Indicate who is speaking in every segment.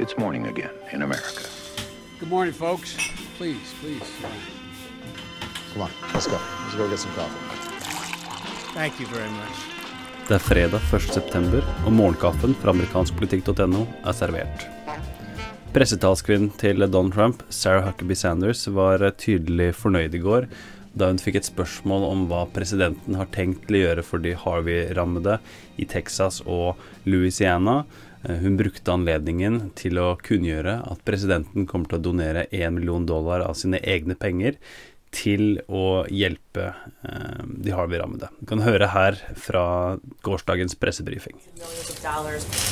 Speaker 1: It's morning again in America.
Speaker 2: Good morning, folks. Please, please.
Speaker 3: Come on, let's go. Let's go get some coffee.
Speaker 2: Thank you very much.
Speaker 4: Det er fredag 1.9, og morgenkaffen fra amerikanskpolitikk.no er servert. Pressetalskvinnen til Donald Trump, Sarah Huckabee Sanders, var tydelig fornøyd i går da hun fikk et spørsmål om hva presidenten har tenkt til å gjøre for de Harvey-rammede i Texas og Louisiana. Hun brukte anledningen til å kunngjøre at presidenten kommer til å donere 1 million dollar av sine egne penger til å hjelpe eh, de hardt rammede. Du kan høre her fra gårsdagens pressebrifing.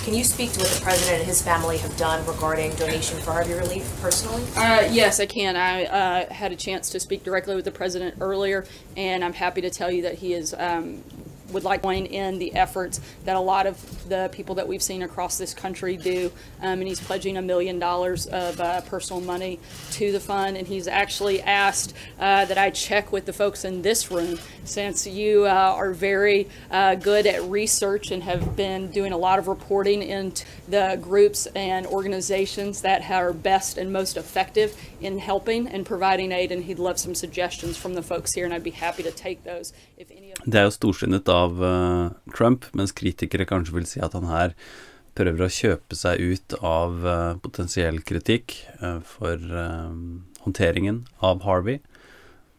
Speaker 5: Can you speak to what the president and his family have done regarding donation for Harvey relief personally?
Speaker 6: Uh, yes, I can. I uh, had a chance to speak directly with the president earlier, and I'm happy to tell you that he is um, would like to join in the efforts that a lot of the people that we've seen across this country do. Um, and he's pledging a million dollars of uh, personal money to the fund. And he's actually asked uh, that I check with the folks in this room since you uh, are very uh, good at research and have been doing a lot of reporting into the groups and organizations that are best and most effective in helping and providing aid. And he'd love some suggestions from the folks here, and I'd be happy to take those if any of
Speaker 4: Det er jo storsinnet av uh, Trump, mens kritikere kanskje vil si at han her prøver å kjøpe seg ut av uh, potensiell kritikk uh, for håndteringen av Harvey.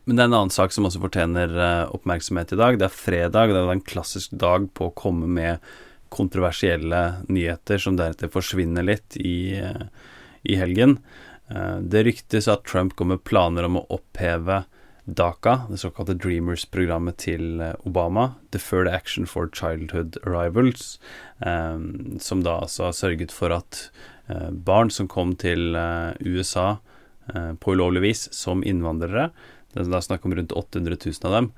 Speaker 4: Men det er en annen sak som også fortjener oppmerksomhet i dag. Det er fredag, det er en klassisk dag på å komme med kontroversielle nyheter som deretter forsvinner litt i, i helgen. Det ryktes at Trump kommer med planer om å oppheve DACA, det såkalte Dreamers-programmet til eh, Obama, Deferred Action for Childhood Arrivals, eh, som da altså har sørget for at eh, barn som kom til USA på ulovlig vis som innvandrere, det er snakk om rundt 800 000 av dem,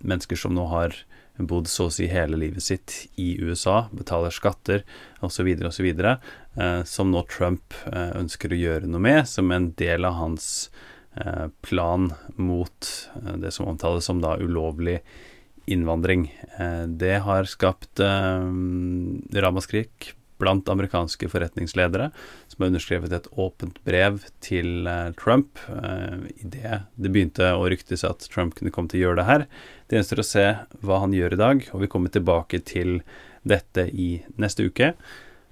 Speaker 4: mennesker som nå har bodd så å si hele livet sitt i USA, betaler skatter osv., osv., eh, som nå Trump ønsker å gjøre noe med, som en del av hans plan mot eh, det som omtales som da ulovlig innvandring. Eh, det har skapt ramaskrik blant amerikanske forretningsledere, som har underskrevet et åpent brev til Trump. eh, det det begynte å ryktes at Trump kunne komme til å gjøre det her. Det gjenstår å se hva han gjør i dag, og vi kommer tilbake til dette i neste uke.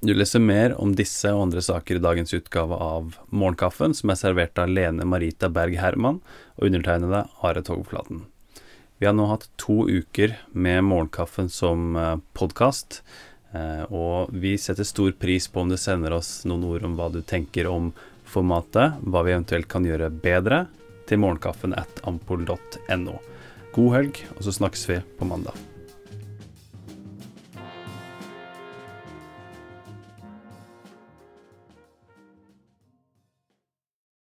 Speaker 4: Du leser mer om disse og andre saker i dagens utgave av Morgenkaffen, som er servert av Lene Marita Berg Herman og undertegnede Are Togflaten. Vi har nå hatt to uker med Morgenkaffen som eh, podkast, eh, og vi setter stor pris på om du sender oss noen ord om hva du tenker om formatet, hva vi eventuelt kan gjøre bedre, til morgenkaffen at ampol.no. God helg, og så snakkes vi på mandag.